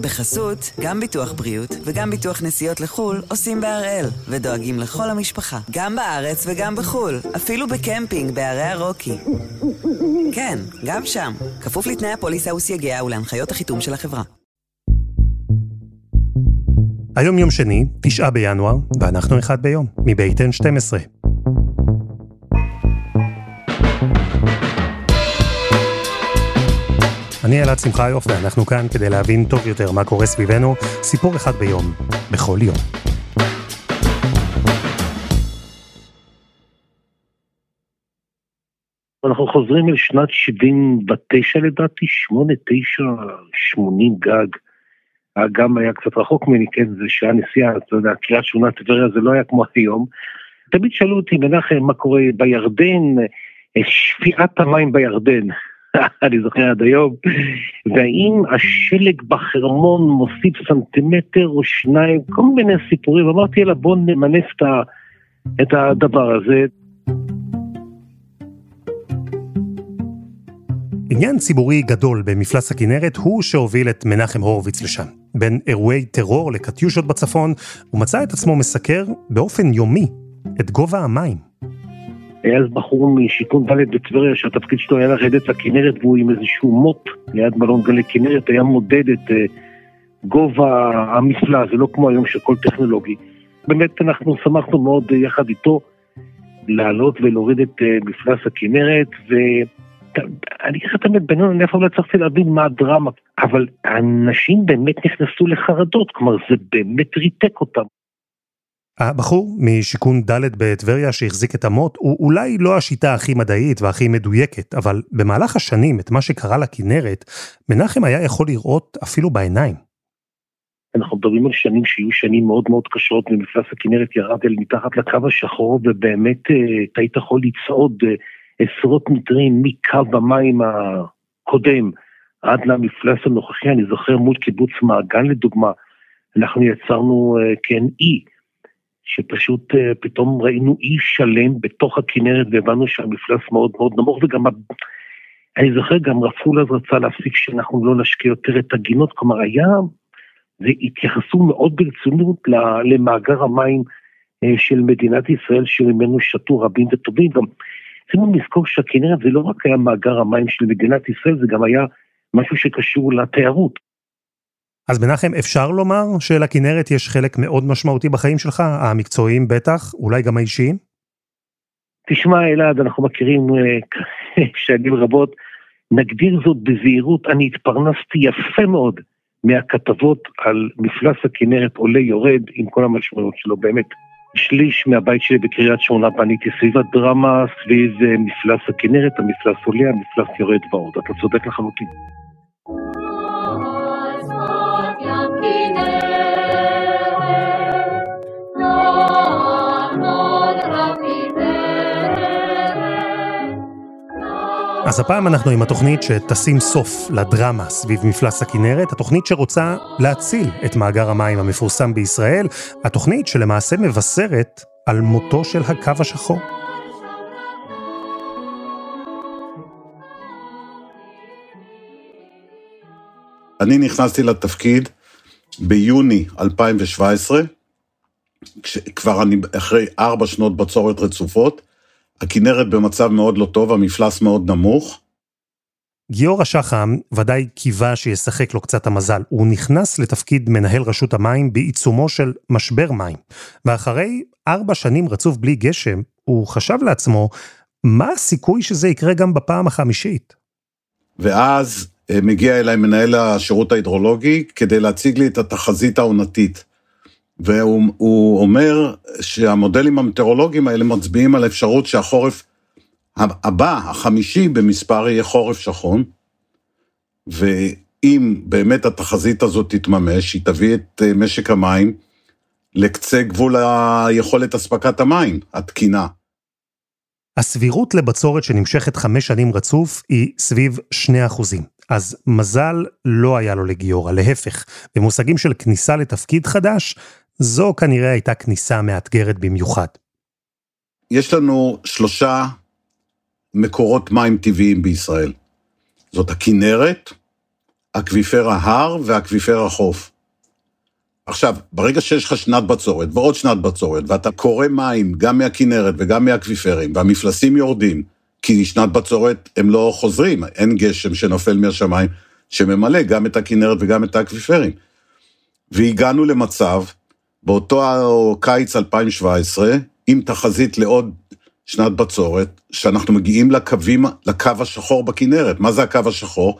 בחסות, גם ביטוח בריאות וגם ביטוח נסיעות לחו"ל עושים בהראל, ודואגים לכל המשפחה, גם בארץ וגם בחו"ל, אפילו בקמפינג בערי הרוקי. כן, גם שם, כפוף לתנאי הפוליסה וסייגיה ולהנחיות החיתום של החברה. היום יום שני, תשעה בינואר, ואנחנו אחד ביום, מבית N12. אני אלעד שמחיוף, ואנחנו כאן כדי להבין טוב יותר מה קורה סביבנו, סיפור אחד ביום, בכל יום. אנחנו חוזרים אל שנת 79 לדעתי, 8, 9, 80 גג. האגם היה קצת רחוק ממני, כן, זה שעה נסיעה, אתה יודע, קריית שמונה טבריה זה לא היה כמו היום. תמיד שאלו אותי, מנחם, מה קורה בירדן, שפיעת המים בירדן. אני זוכר עד היום, והאם השלג בחרמון מוסיף סנטימטר או שניים, כל מיני סיפורים, אמרתי לה בוא נמנף את הדבר הזה. עניין ציבורי גדול במפלס הכנרת הוא שהוביל את מנחם הורוביץ לשם. בין אירועי טרור לקטיושות בצפון, הוא מצא את עצמו מסקר באופן יומי את גובה המים. היה אז בחור משיכון ד' בטבריה שהתפקיד שלו היה לרדת לכנרת והוא עם איזשהו מוט ליד מלון גלי כנרת היה מודד את uh, גובה המפלע, זה לא כמו היום שכל טכנולוגי. באמת אנחנו שמחנו מאוד uh, יחד איתו לעלות ולהוריד את uh, מפלס הכנרת ואני אגיד לך את האמת, בינינו אני אף פעם לא הצלחתי להבין מה הדרמה, אבל אנשים באמת נכנסו לחרדות, כלומר זה באמת ריתק אותם. הבחור משיכון ד' בטבריה שהחזיק את המוט הוא אולי לא השיטה הכי מדעית והכי מדויקת, אבל במהלך השנים, את מה שקרה לכנרת, מנחם היה יכול לראות אפילו בעיניים. אנחנו מדברים על שנים שיהיו שנים מאוד מאוד קשות, ומפלס הכנרת ירד אל מתחת לקו השחור, ובאמת אה, אתה היית יכול לצעוד אה, עשרות מטרים מקו המים הקודם עד למפלס הנוכחי. אני זוכר מול קיבוץ מעגן לדוגמה, אנחנו יצרנו אה, כן אי. שפשוט אה, פתאום ראינו אי שלם בתוך הכנרת והבנו שהמפלס מאוד מאוד נמוך וגם, אני זוכר גם רפול אז רצה להפסיק שאנחנו לא נשקיע יותר את הגינות, כלומר היה, והתייחסו מאוד ברצינות למאגר המים אה, של מדינת ישראל שממנו שתו רבים וטובים, גם צריכים לזכור שהכנרת זה לא רק היה מאגר המים של מדינת ישראל, זה גם היה משהו שקשור לתיירות. אז מנחם, אפשר לומר שלכנרת יש חלק מאוד משמעותי בחיים שלך, המקצועיים בטח, אולי גם האישיים? תשמע אלעד, אנחנו מכירים אה, שנים רבות, נגדיר זאת בזהירות, אני התפרנסתי יפה מאוד מהכתבות על מפלס הכנרת עולה יורד עם כל המשמעות שלו, באמת. שליש מהבית שלי בקריית שמונה בניתי סביב הדרמה, סביב אה, מפלס הכנרת, המפלס עולה, המפלס יורד ועוד, אתה צודק לחלוטין. אז הפעם אנחנו עם התוכנית שתשים סוף לדרמה סביב מפלס הכנרת, התוכנית שרוצה להציל את מאגר המים המפורסם בישראל, התוכנית שלמעשה מבשרת על מותו של הקו השחור. אני נכנסתי לתפקיד ביוני 2017, כבר אני אחרי ארבע שנות בצורת רצופות, הכנרת במצב מאוד לא טוב, המפלס מאוד נמוך. גיורא שחם ודאי קיווה שישחק לו קצת המזל. הוא נכנס לתפקיד מנהל רשות המים בעיצומו של משבר מים. ואחרי ארבע שנים רצוף בלי גשם, הוא חשב לעצמו, מה הסיכוי שזה יקרה גם בפעם החמישית? ואז אה, מגיע אליי מנהל השירות ההידרולוגי כדי להציג לי את התחזית העונתית. והוא אומר שהמודלים המטאורולוגיים האלה מצביעים על אפשרות שהחורף הבא, החמישי במספר, יהיה חורף שחון, ואם באמת התחזית הזאת תתממש, היא תביא את אה, משק המים לקצה גבול היכולת אספקת המים, התקינה. הסבירות לבצורת שנמשכת חמש שנים רצוף היא סביב שני אחוזים. אז מזל לא היה לו לגיורא, להפך. במושגים של כניסה לתפקיד חדש, זו כנראה הייתה כניסה מאתגרת במיוחד. יש לנו שלושה מקורות מים טבעיים בישראל. זאת הכינרת, אקוויפר ההר ואקוויפר החוף. עכשיו, ברגע שיש לך שנת בצורת ועוד שנת בצורת, ואתה קורא מים גם מהכינרת וגם מהאקוויפרים, והמפלסים יורדים, כי שנת בצורת הם לא חוזרים, אין גשם שנופל מהשמיים, שממלא גם את הכינרת וגם את האקוויפרים. והגענו למצב, באותו קיץ 2017, עם תחזית לעוד שנת בצורת, שאנחנו מגיעים לקווים, לקו השחור בכינרת. מה זה הקו השחור?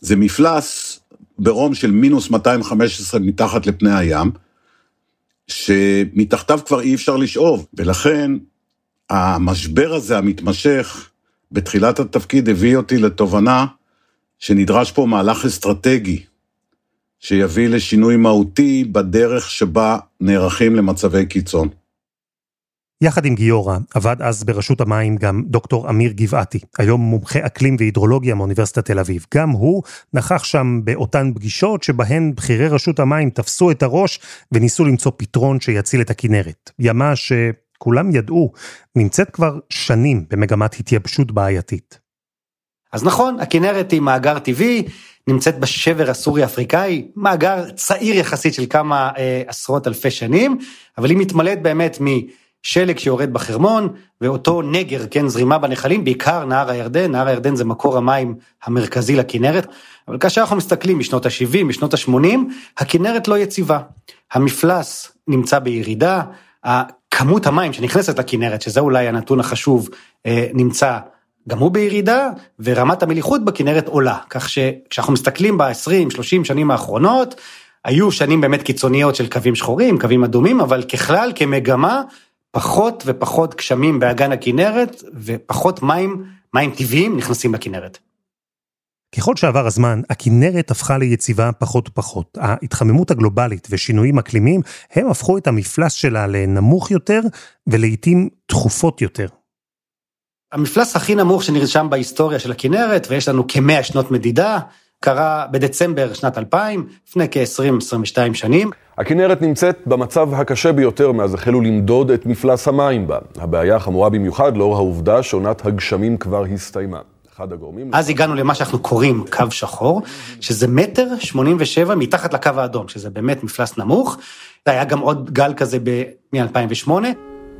זה מפלס ברום של מינוס 215 מתחת לפני הים, שמתחתיו כבר אי אפשר לשאוב, ולכן המשבר הזה המתמשך בתחילת התפקיד הביא אותי לתובנה שנדרש פה מהלך אסטרטגי, שיביא לשינוי מהותי בדרך שבה נערכים למצבי קיצון. יחד עם גיורא עבד אז ברשות המים גם דוקטור אמיר גבעתי, היום מומחה אקלים והידרולוגיה מאוניברסיטת תל אביב. גם הוא נכח שם באותן פגישות שבהן בכירי רשות המים תפסו את הראש וניסו למצוא פתרון שיציל את הכינרת. ימה שכולם ידעו, נמצאת כבר שנים במגמת התייבשות בעייתית. אז נכון, הכינרת היא מאגר טבעי, נמצאת בשבר הסורי-אפריקאי, מאגר צעיר יחסית של כמה אה, עשרות אלפי שנים, אבל היא מתמלאת באמת מ... שלג שיורד בחרמון, ואותו נגר, כן, זרימה בנחלים, בעיקר נהר הירדן, נהר הירדן זה מקור המים המרכזי לכנרת, אבל כאשר אנחנו מסתכלים משנות ה-70, משנות ה-80, הכנרת לא יציבה. המפלס נמצא בירידה, כמות המים שנכנסת לכנרת, שזה אולי הנתון החשוב, אה, נמצא גם הוא בירידה, ורמת המליחות בכנרת עולה. כך שכשאנחנו מסתכלים ב-20-30 שנים האחרונות, היו שנים באמת קיצוניות של קווים שחורים, קווים אדומים, אבל ככלל, כמגמה, פחות ופחות גשמים באגן הכנרת ופחות מים, מים טבעיים נכנסים לכנרת. ככל שעבר הזמן, הכנרת הפכה ליציבה פחות ופחות. ההתחממות הגלובלית ושינויים אקלימיים, הם הפכו את המפלס שלה לנמוך יותר ולעיתים תכופות יותר. המפלס הכי נמוך שנרשם בהיסטוריה של הכנרת, ויש לנו כמאה שנות מדידה, קרה בדצמבר שנת 2000, לפני כ-20-22 שנים. הכנרת נמצאת במצב הקשה ביותר מאז החלו למדוד את מפלס המים בה. הבעיה חמורה במיוחד לאור העובדה שעונת הגשמים כבר הסתיימה. אחד הגורמים... אז הגענו למה שאנחנו קוראים קו שחור, שזה מטר 87 מתחת לקו האדום, שזה באמת מפלס נמוך. היה גם עוד גל כזה מ-2008.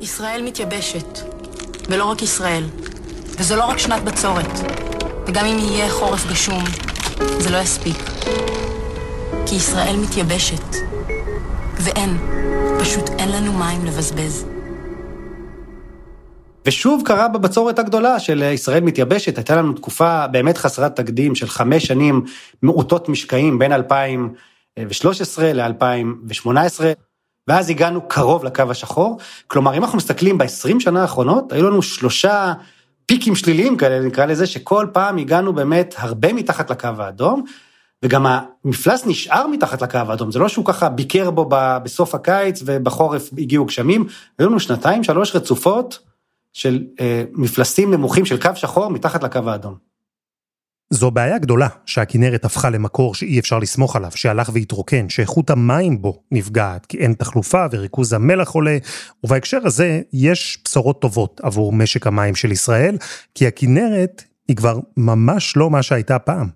ישראל מתייבשת, ולא רק ישראל. וזה לא רק שנת בצורת, וגם אם יהיה חורף גשום, זה לא יספיק. כי ישראל מתייבשת, ואין, פשוט אין לנו מים לבזבז. ושוב קרה בבצורת הגדולה של ישראל מתייבשת, הייתה לנו תקופה באמת חסרת תקדים של חמש שנים מעוטות משקעים בין 2013 ל-2018, ואז הגענו קרוב לקו השחור. כלומר, אם אנחנו מסתכלים ב-20 שנה האחרונות, היו לנו שלושה פיקים שליליים כאלה, נקרא לזה, שכל פעם הגענו באמת הרבה מתחת לקו האדום, וגם המפלס נשאר מתחת לקו האדום, זה לא שהוא ככה ביקר בו בסוף הקיץ ובחורף הגיעו גשמים, היו לנו שנתיים, שלוש רצופות של אה, מפלסים נמוכים של קו שחור מתחת לקו האדום. זו בעיה גדולה שהכנרת הפכה למקור שאי אפשר לסמוך עליו, שהלך והתרוקן, שאיכות המים בו נפגעת, כי אין תחלופה וריכוז המלח עולה, ובהקשר הזה יש בשורות טובות עבור משק המים של ישראל, כי הכנרת היא כבר ממש לא מה שהייתה פעם.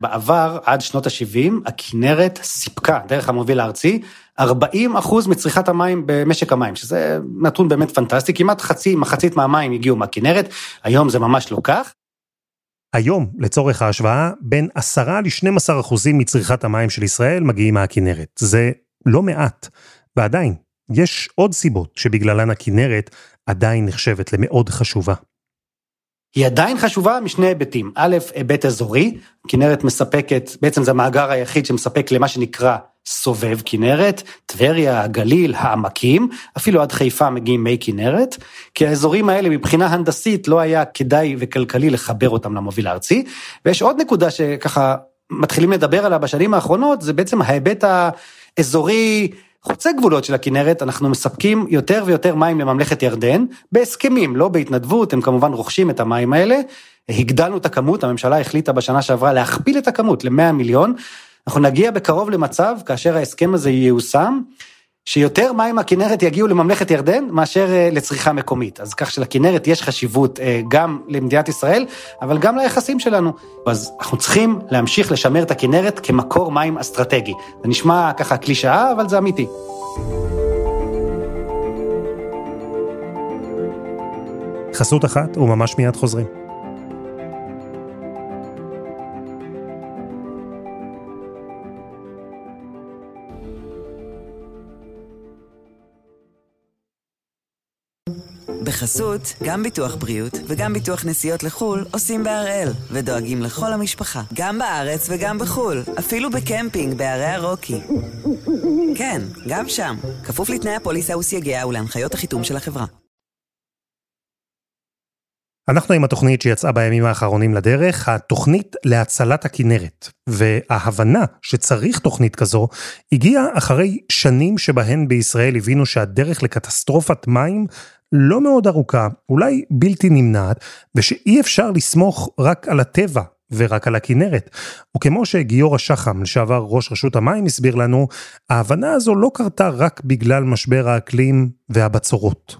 בעבר, עד שנות ה-70, הכנרת סיפקה, דרך המוביל הארצי, 40 אחוז מצריכת המים במשק המים, שזה נתון באמת פנטסטי, כמעט חצי, מחצית מהמים הגיעו מהכנרת, היום זה ממש לא כך. היום, לצורך ההשוואה, בין 10 ל-12 אחוזים מצריכת המים של ישראל מגיעים מהכנרת. זה לא מעט, ועדיין, יש עוד סיבות שבגללן הכנרת עדיין נחשבת למאוד חשובה. היא עדיין חשובה משני היבטים. א', היבט אזורי, כנרת מספקת, בעצם זה המאגר היחיד שמספק למה שנקרא סובב כנרת, טבריה, הגליל, העמקים, אפילו עד חיפה מגיעים מי כנרת, כי האזורים האלה מבחינה הנדסית לא היה כדאי וכלכלי לחבר אותם למוביל הארצי. ויש עוד נקודה שככה מתחילים לדבר עליה בשנים האחרונות, זה בעצם ההיבט האזורי חוצה גבולות של הכנרת, אנחנו מספקים יותר ויותר מים לממלכת ירדן, בהסכמים, לא בהתנדבות, הם כמובן רוכשים את המים האלה. הגדלנו את הכמות, הממשלה החליטה בשנה שעברה להכפיל את הכמות ל-100 מיליון. אנחנו נגיע בקרוב למצב, כאשר ההסכם הזה ייושם, שיותר מים מהכנרת יגיעו לממלכת ירדן מאשר אה, לצריכה מקומית. אז כך שלכנרת יש חשיבות אה, גם למדינת ישראל, אבל גם ליחסים שלנו. אז אנחנו צריכים להמשיך לשמר את הכנרת כמקור מים אסטרטגי. זה נשמע ככה קלישאה, אבל זה אמיתי. חסות אחת וממש מיד חוזרים. בחסות, גם ביטוח בריאות וגם ביטוח נסיעות לחו"ל עושים בהראל, ודואגים לכל המשפחה, גם בארץ וגם בחו"ל, אפילו בקמפינג בערי הרוקי. כן, גם שם, כפוף לתנאי הפוליסה וסייגיה ולהנחיות החיתום של החברה. אנחנו עם התוכנית שיצאה בימים האחרונים לדרך, התוכנית להצלת הכינרת. וההבנה שצריך תוכנית כזו, הגיעה אחרי שנים שבהן בישראל הבינו שהדרך לקטסטרופת מים לא מאוד ארוכה, אולי בלתי נמנעת, ושאי אפשר לסמוך רק על הטבע ורק על הכינרת. וכמו שגיורא שחם, לשעבר ראש רשות המים, הסביר לנו, ההבנה הזו לא קרתה רק בגלל משבר האקלים והבצורות.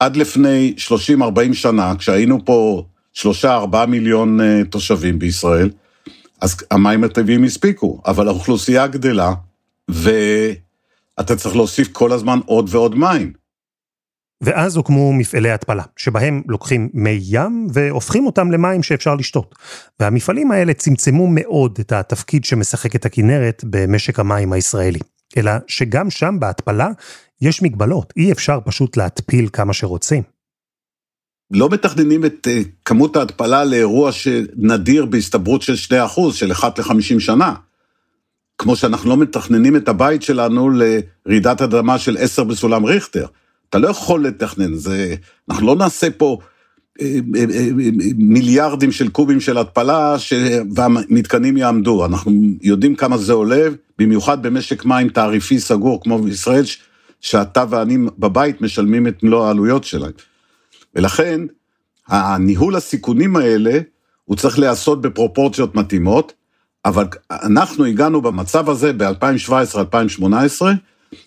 עד לפני 30-40 שנה, כשהיינו פה 3-4 מיליון uh, תושבים בישראל, אז המים הטבעיים הספיקו, אבל האוכלוסייה גדלה, ואתה צריך להוסיף כל הזמן עוד ועוד מים. ואז הוקמו מפעלי התפלה, שבהם לוקחים מי ים והופכים אותם למים שאפשר לשתות. והמפעלים האלה צמצמו מאוד את התפקיד שמשחקת הכנרת במשק המים הישראלי. אלא שגם שם בהתפלה יש מגבלות, אי אפשר פשוט להתפיל כמה שרוצים. לא מתכננים את uh, כמות ההתפלה לאירוע שנדיר בהסתברות של 2%, של 1 ל-50 שנה. כמו שאנחנו לא מתכננים את הבית שלנו לרעידת אדמה של 10 בסולם ריכטר. אתה לא יכול לתכנן, זה, אנחנו לא נעשה פה אה, אה, אה, מיליארדים של קובים של התפלה ש... והמתקנים יעמדו, אנחנו יודעים כמה זה עולה, במיוחד במשק מים תעריפי סגור כמו בישראל, שאתה ואני בבית משלמים את מלוא העלויות שלהם. ולכן, הניהול הסיכונים האלה, הוא צריך להיעשות בפרופורציות מתאימות, אבל אנחנו הגענו במצב הזה ב-2017-2018,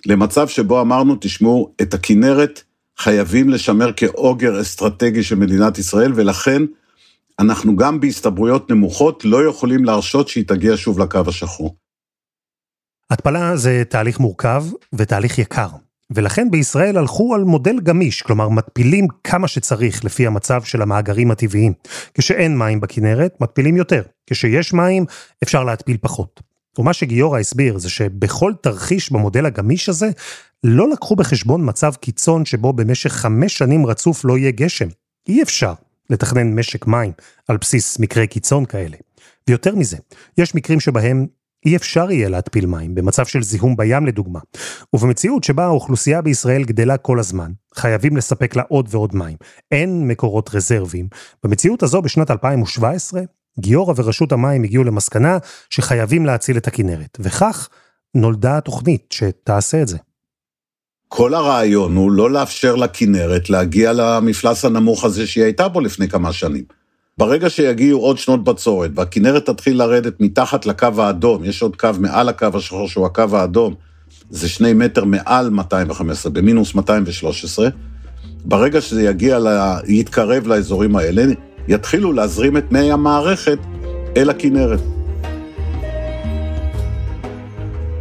למצב שבו אמרנו, תשמעו, את הכינרת חייבים לשמר כאוגר אסטרטגי של מדינת ישראל, ולכן אנחנו גם בהסתברויות נמוכות לא יכולים להרשות שהיא תגיע שוב לקו השחור. התפלה זה תהליך מורכב ותהליך יקר, ולכן בישראל הלכו על מודל גמיש, כלומר מתפילים כמה שצריך לפי המצב של המאגרים הטבעיים. כשאין מים בכנרת, מתפילים יותר, כשיש מים, אפשר להתפיל פחות. ומה שגיורא הסביר זה שבכל תרחיש במודל הגמיש הזה, לא לקחו בחשבון מצב קיצון שבו במשך חמש שנים רצוף לא יהיה גשם. אי אפשר לתכנן משק מים על בסיס מקרי קיצון כאלה. ויותר מזה, יש מקרים שבהם אי אפשר יהיה להתפיל מים, במצב של זיהום בים לדוגמה. ובמציאות שבה האוכלוסייה בישראל גדלה כל הזמן, חייבים לספק לה עוד ועוד מים. אין מקורות רזרבים. במציאות הזו בשנת 2017, גיורא ורשות המים הגיעו למסקנה שחייבים להציל את הכנרת, וכך נולדה התוכנית שתעשה את זה. כל הרעיון הוא לא לאפשר לכנרת להגיע למפלס הנמוך הזה שהיא הייתה בו לפני כמה שנים. ברגע שיגיעו עוד שנות בצורת והכנרת תתחיל לרדת מתחת לקו האדום, יש עוד קו מעל הקו השחור שהוא הקו האדום, זה שני מטר מעל 215, במינוס 213, ברגע שזה יגיע, לה, יתקרב לאזורים האלה, יתחילו להזרים את מי המערכת אל הכנרת.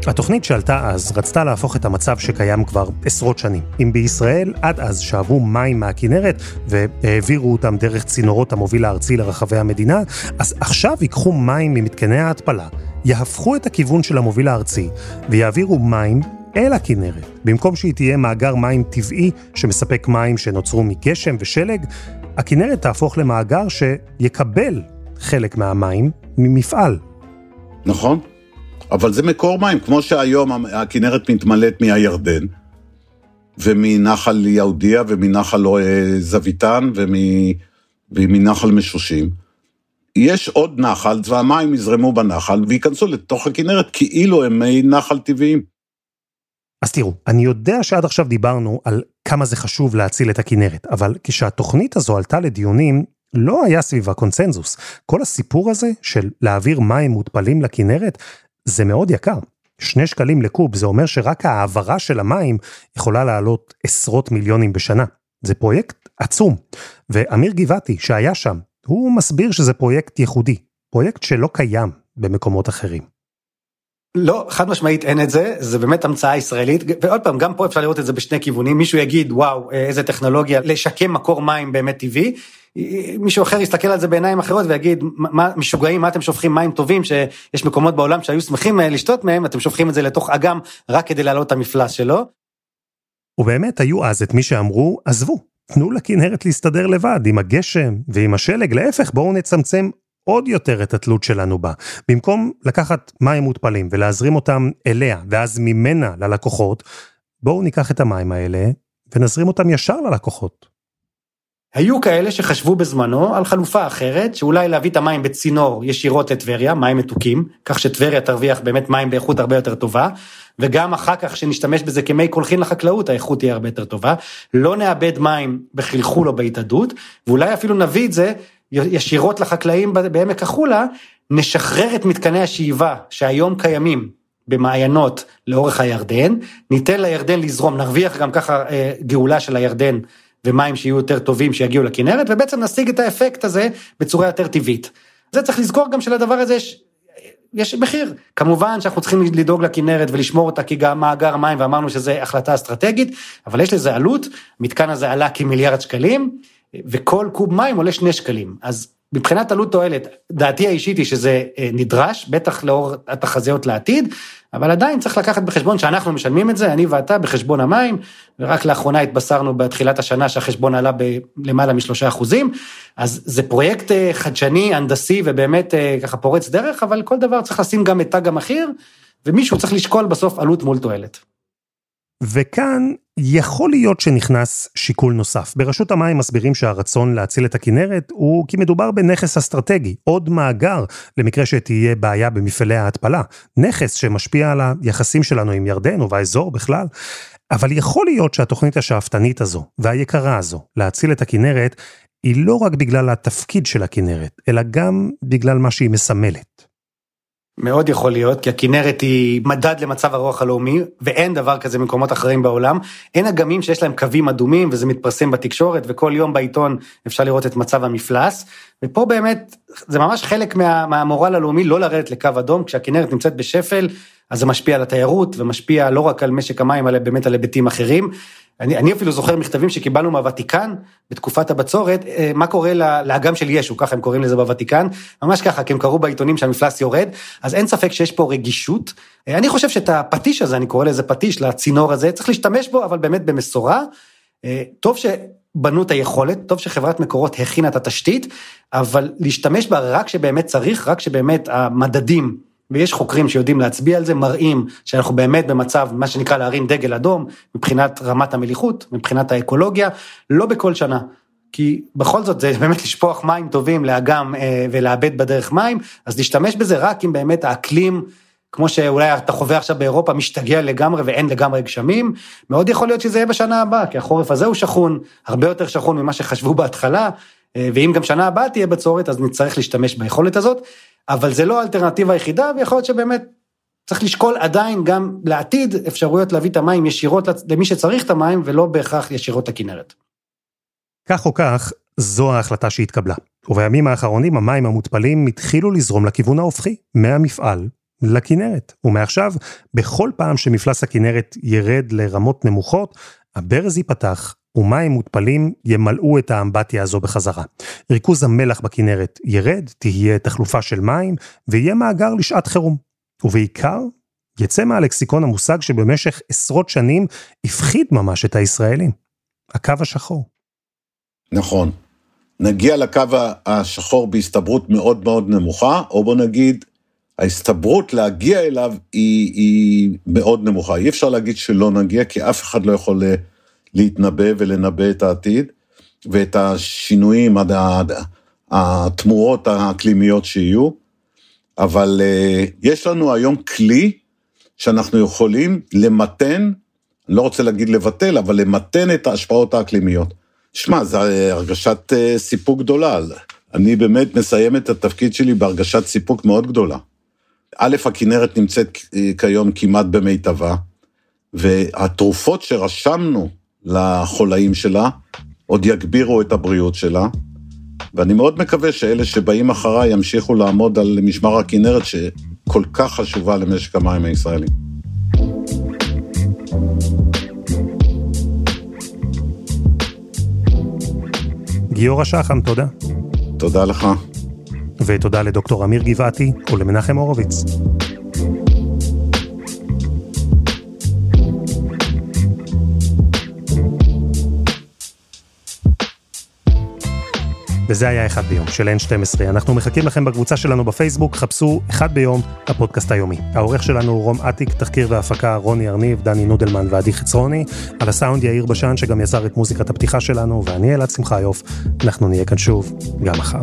התוכנית שעלתה אז רצתה להפוך את המצב שקיים כבר עשרות שנים. אם בישראל עד אז שאבו מים מהכנרת והעבירו אותם דרך צינורות המוביל הארצי לרחבי המדינה, אז עכשיו ייקחו מים ממתקני ההתפלה, יהפכו את הכיוון של המוביל הארצי ויעבירו מים אל הכנרת. במקום שהיא תהיה מאגר מים טבעי שמספק מים שנוצרו מגשם ושלג, הכנרת תהפוך למאגר שיקבל חלק מהמים ממפעל. נכון, אבל זה מקור מים, כמו שהיום הכנרת מתמלאת מהירדן, ומנחל יהודיה, ומנחל אה, זוויתן, ומנחל משושים. יש עוד נחל, והמים יזרמו בנחל, וייכנסו לתוך הכנרת כאילו הם מי נחל טבעיים. אז תראו, אני יודע שעד עכשיו דיברנו על כמה זה חשוב להציל את הכנרת, אבל כשהתוכנית הזו עלתה לדיונים, לא היה סביבה קונצנזוס. כל הסיפור הזה של להעביר מים מותפלים לכנרת, זה מאוד יקר. שני שקלים לקוב, זה אומר שרק ההעברה של המים יכולה לעלות עשרות מיליונים בשנה. זה פרויקט עצום. ואמיר גבעתי, שהיה שם, הוא מסביר שזה פרויקט ייחודי, פרויקט שלא קיים במקומות אחרים. לא, חד משמעית אין את זה, זה באמת המצאה ישראלית, ועוד פעם, גם פה אפשר לראות את זה בשני כיוונים, מישהו יגיד, וואו, איזה טכנולוגיה, לשקם מקור מים באמת טבעי, מישהו אחר יסתכל על זה בעיניים אחרות ויגיד, מה, משוגעים, מה אתם שופכים מים טובים, שיש מקומות בעולם שהיו שמחים אה, לשתות מהם, אתם שופכים את זה לתוך אגם רק כדי להעלות את המפלס שלו. ובאמת היו אז את מי שאמרו, עזבו, תנו לכנרת להסתדר לבד, עם הגשם ועם השלג, להפך, בואו נצמצם עוד יותר את התלות שלנו בה. במקום לקחת מים מותפלים ולהזרים אותם אליה, ואז ממנה ללקוחות, בואו ניקח את המים האלה ונזרים אותם ישר ללקוחות. היו כאלה שחשבו בזמנו על חלופה אחרת, שאולי להביא את המים בצינור ישירות לטבריה, מים מתוקים, כך שטבריה תרוויח באמת מים באיכות הרבה יותר טובה, וגם אחר כך שנשתמש בזה כמי קולחין לחקלאות, האיכות תהיה הרבה יותר טובה. לא נאבד מים בחלחול או בהתאדות, ואולי אפילו נביא את זה ישירות לחקלאים בעמק החולה, נשחרר את מתקני השאיבה שהיום קיימים במעיינות לאורך הירדן, ניתן לירדן לזרום, נרוויח גם ככה אה, גאולה של הירדן ומים שיהיו יותר טובים שיגיעו לכנרת, ובעצם נשיג את האפקט הזה בצורה יותר טבעית. זה צריך לזכור גם שלדבר הזה יש, יש מחיר. כמובן שאנחנו צריכים לדאוג לכנרת ולשמור אותה מאגר מים, ואמרנו שזו החלטה אסטרטגית, אבל יש לזה עלות, המתקן הזה עלה כמיליארד שקלים, וכל קוב מים עולה שני שקלים. אז מבחינת עלות תועלת, דעתי האישית היא שזה אה, נדרש, בטח לאור התחזיות לעתיד, אבל עדיין צריך לקחת בחשבון שאנחנו משלמים את זה, אני ואתה בחשבון המים, ורק לאחרונה התבשרנו בתחילת השנה שהחשבון עלה בלמעלה משלושה אחוזים, אז זה פרויקט אה, חדשני, הנדסי ובאמת אה, ככה פורץ דרך, אבל כל דבר צריך לשים גם את תג המחיר, ומישהו צריך לשקול בסוף עלות מול תועלת. וכאן יכול להיות שנכנס שיקול נוסף. ברשות המים מסבירים שהרצון להציל את הכנרת הוא כי מדובר בנכס אסטרטגי, עוד מאגר למקרה שתהיה בעיה במפעלי ההתפלה. נכס שמשפיע על היחסים שלנו עם ירדן ובאזור בכלל. אבל יכול להיות שהתוכנית השאפתנית הזו והיקרה הזו להציל את הכנרת היא לא רק בגלל התפקיד של הכנרת, אלא גם בגלל מה שהיא מסמלת. מאוד יכול להיות, כי הכנרת היא מדד למצב הרוח הלאומי, ואין דבר כזה במקומות אחרים בעולם. אין אגמים שיש להם קווים אדומים, וזה מתפרסם בתקשורת, וכל יום בעיתון אפשר לראות את מצב המפלס. ופה באמת, זה ממש חלק מה, מהמורל הלאומי לא לרדת לקו אדום, כשהכנרת נמצאת בשפל, אז זה משפיע על התיירות, ומשפיע לא רק על משק המים, אלא באמת על היבטים אחרים. אני, אני אפילו זוכר מכתבים שקיבלנו מהוותיקן בתקופת הבצורת, אה, מה קורה לאגם של ישו, ככה הם קוראים לזה בוותיקן, ממש ככה, כי הם קראו בעיתונים שהמפלס יורד, אז אין ספק שיש פה רגישות. אה, אני חושב שאת הפטיש הזה, אני קורא לזה פטיש, לצינור הזה, צריך להשתמש בו, אבל באמת במשורה. אה, טוב שבנו את היכולת, טוב שחברת מקורות הכינה את התשתית, אבל להשתמש בה רק שבאמת צריך, רק שבאמת המדדים ויש חוקרים שיודעים להצביע על זה, מראים שאנחנו באמת במצב, מה שנקרא להרים דגל אדום, מבחינת רמת המליחות, מבחינת האקולוגיה, לא בכל שנה. כי בכל זאת זה באמת לשפוך מים טובים לאגם אה, ולאבד בדרך מים, אז להשתמש בזה רק אם באמת האקלים, כמו שאולי אתה חווה עכשיו באירופה, משתגע לגמרי ואין לגמרי גשמים, מאוד יכול להיות שזה יהיה בשנה הבאה, כי החורף הזה הוא שכון, הרבה יותר שכון ממה שחשבו בהתחלה, אה, ואם גם שנה הבאה תהיה בצורת, אז נצטרך להשתמש ביכולת הזאת. אבל זה לא האלטרנטיבה היחידה, ויכול להיות שבאמת צריך לשקול עדיין גם לעתיד אפשרויות להביא את המים ישירות למי שצריך את המים, ולא בהכרח ישירות לכנרת. כך או כך, זו ההחלטה שהתקבלה. ובימים האחרונים המים המותפלים התחילו לזרום לכיוון ההופכי, מהמפעל לכנרת. ומעכשיו, בכל פעם שמפלס הכנרת ירד לרמות נמוכות, הברז ייפתח ומים מותפלים ימלאו את האמבטיה הזו בחזרה. ריכוז המלח בכנרת ירד, תהיה תחלופה של מים, ויהיה מאגר לשעת חירום. ובעיקר, יצא מהלקסיקון המושג שבמשך עשרות שנים הפחיד ממש את הישראלים. הקו השחור. נכון. נגיע לקו השחור בהסתברות מאוד מאוד נמוכה, או בוא נגיד, ההסתברות להגיע אליו היא, היא מאוד נמוכה. אי אפשר להגיד שלא נגיע, כי אף אחד לא יכול להתנבא ולנבא את העתיד, ואת השינויים, התמורות האקלימיות שיהיו, אבל אה, יש לנו היום כלי שאנחנו יכולים למתן, לא רוצה להגיד לבטל, אבל למתן את ההשפעות האקלימיות. שמע, זו הרגשת אה, סיפוק גדולה. אני באמת מסיים את התפקיד שלי בהרגשת סיפוק מאוד גדולה. א', הכנרת נמצאת כיום כמעט במיטבה, והתרופות שרשמנו לחולאים שלה, עוד יגבירו את הבריאות שלה, ואני מאוד מקווה שאלה שבאים אחריי ימשיכו לעמוד על משמר הכנרת שכל כך חשובה למשק המים הישראלי. גיורא שחם, תודה. תודה לך. ותודה לדוקטור אמיר גבעתי ולמנחם הורוביץ. וזה היה אחד ביום של N12. אנחנו מחכים לכם בקבוצה שלנו בפייסבוק, חפשו אחד ביום, הפודקאסט היומי. העורך שלנו הוא רום אטיק, תחקיר והפקה רוני ארניב, דני נודלמן ועדי חצרוני. על הסאונד יאיר בשן שגם יצר את מוזיקת הפתיחה שלנו, ואני אלעד שמחיוף. אנחנו נהיה כאן שוב, גם מחר.